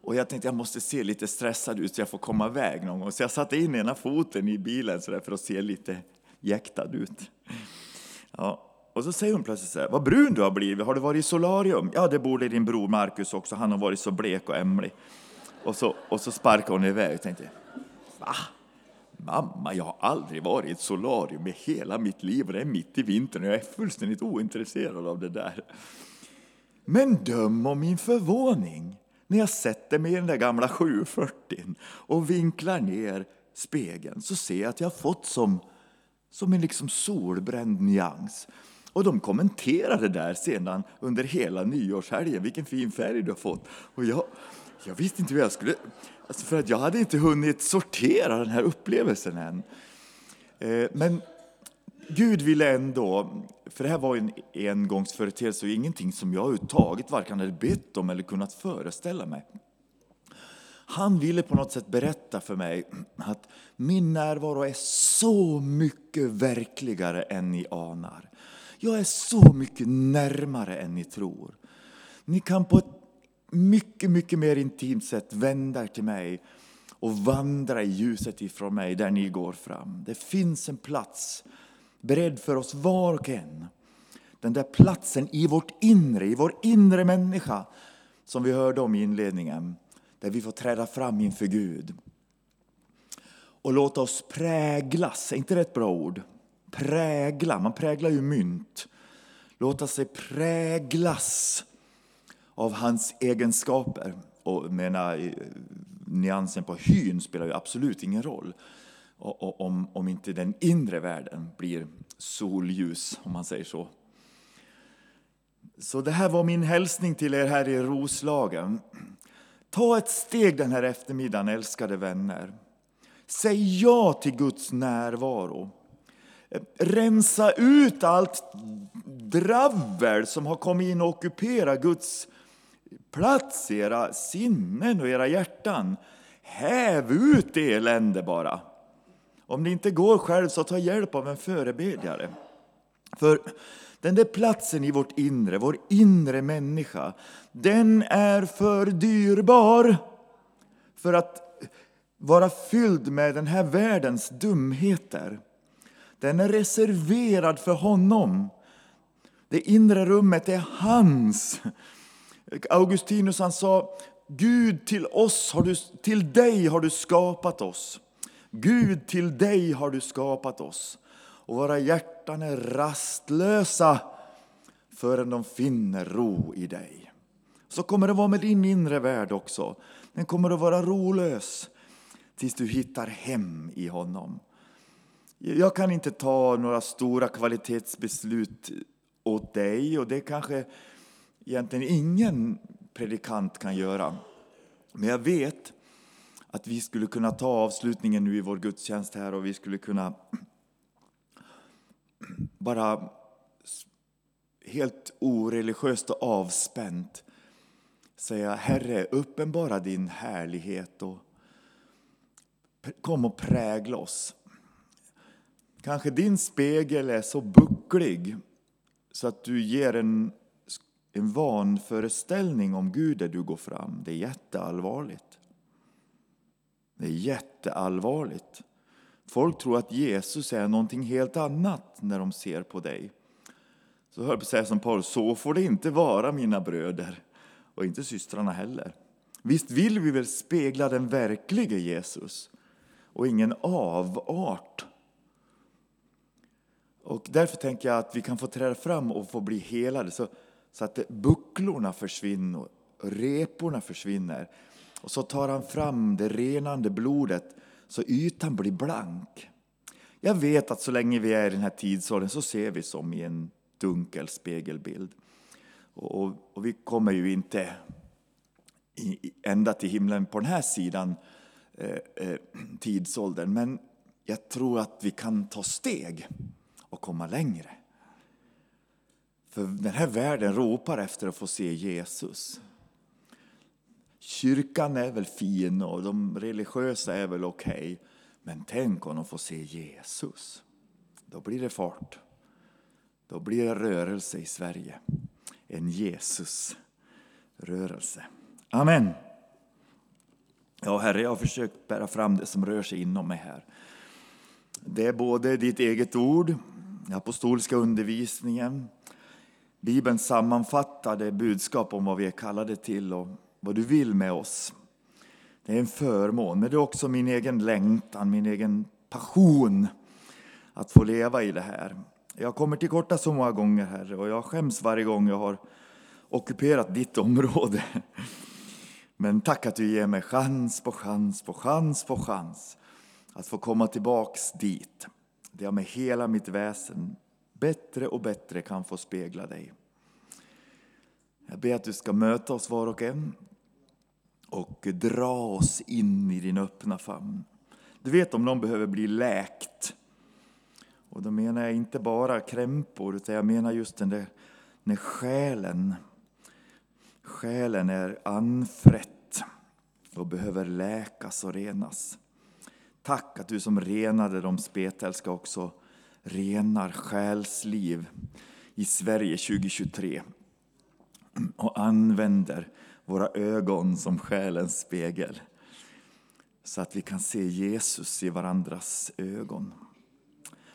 B: och jag tänkte jag måste se lite stressad ut så jag får komma iväg någon gång. Så jag satte in ena foten i bilen så där för att se lite jäktad ut. Ja. Och så säger hon plötsligt så här, vad brun du har blivit, har du varit i solarium? Ja, det borde din bror Markus också, han har varit så blek och ämlig. Och så, och så sparkar hon iväg och tänkte, va? Mamma, jag har aldrig varit i ett solarium i hela mitt liv och det är mitt i vintern och jag är fullständigt ointresserad av det där. Men döm om min förvåning när jag sätter mig i den där gamla 740 och vinklar ner spegeln så ser jag att jag har fått som, som en liksom solbränd nyans. Och de kommenterade där sedan under hela nyårshelgen, vilken fin färg du har fått. Och jag, jag visste inte hur jag skulle... Alltså för att jag hade inte hunnit sortera den här upplevelsen än. Eh, men Gud ville ändå, för det här var en engångsföreteelse och ingenting som jag överhuvudtaget varken hade bett om eller kunnat föreställa mig. Han ville på något sätt berätta för mig att min närvaro är så mycket verkligare än ni anar. Jag är så mycket närmare än ni tror. Ni kan på ett mycket, mycket mer intimt sätt vända er till mig och vandra i ljuset ifrån mig där ni går fram. Det finns en plats beredd för oss var och en. Den där platsen i vårt inre, i vår inre människa som vi hörde om i inledningen. Där vi får träda fram inför Gud. Och låta oss präglas, är inte det ett bra ord? Prägla, man präglar ju mynt. Låta sig präglas av hans egenskaper. Och mena, eh, nyansen på hyn spelar ju absolut ingen roll om, om inte den inre världen blir solljus, om man säger så. Så det här var min hälsning till er här i Roslagen. Ta ett steg den här eftermiddagen, älskade vänner. Säg ja till Guds närvaro. Rensa ut allt dravel som har kommit in och ockuperat Guds plats i era sinnen och era hjärtan. Häv ut det elände bara. Om det inte går själv så ta hjälp av en förebedjare. För den där platsen i vårt inre, vår inre människa, den är för dyrbar för att vara fylld med den här världens dumheter. Den är reserverad för honom. Det inre rummet är hans. Augustinus han sa, Gud till oss har du, till dig har du skapat oss. Gud, till dig har du skapat oss och våra hjärtan är rastlösa förrän de finner ro i dig. Så kommer det vara med din inre värld också. Den kommer att vara rolös tills du hittar hem i honom. Jag kan inte ta några stora kvalitetsbeslut åt dig och det kanske egentligen ingen predikant kan göra. Men jag vet att vi skulle kunna ta avslutningen nu i vår gudstjänst här och vi skulle kunna bara helt oreligiöst och avspänt säga Herre, uppenbara din härlighet och kom och prägla oss. Kanske din spegel är så bucklig så att du ger en, en vanföreställning om Gud där du går fram. Det är jätteallvarligt. Det är jätteallvarligt. Folk tror att Jesus är någonting helt annat när de ser på dig. Så hör på säga som Paulus, så får det inte vara mina bröder och inte systrarna heller. Visst vill vi väl spegla den verklige Jesus och ingen avart. Och därför tänker jag att vi kan få träda fram och få bli helade så, så att bucklorna försvinner, reporna försvinner. Och så tar han fram det renande blodet så ytan blir blank. Jag vet att så länge vi är i den här tidsåldern så ser vi som i en dunkel spegelbild. Och, och, och vi kommer ju inte i, ända till himlen på den här sidan eh, eh, tidsåldern. Men jag tror att vi kan ta steg och komma längre. För den här världen ropar efter att få se Jesus. Kyrkan är väl fin och de religiösa är väl okej. Okay. Men tänk om de får se Jesus. Då blir det fart. Då blir det rörelse i Sverige. En Jesus-rörelse. Amen. Ja, Herre, jag har försökt bära fram det som rör sig inom mig här. Det är både ditt eget ord, den apostoliska undervisningen, Bibelns sammanfattade budskap om vad vi är kallade till och vad du vill med oss. Det är en förmån, men det är också min egen längtan, min egen passion att få leva i det här. Jag kommer till korta så många gånger, Herre, och jag skäms varje gång jag har ockuperat ditt område. Men tack att du ger mig chans på chans på chans på chans att få komma tillbaks dit, där jag med hela mitt väsen bättre och bättre kan få spegla dig. Jag ber att du ska möta oss var och en och dra oss in i din öppna famn. Du vet om någon behöver bli läkt. Och då menar jag inte bara krämpor, utan jag menar just den där när själen, själen är anfrätt och behöver läkas och renas. Tack att du som renade de spetälska också renar själsliv i Sverige 2023 och använder våra ögon som själens spegel så att vi kan se Jesus i varandras ögon.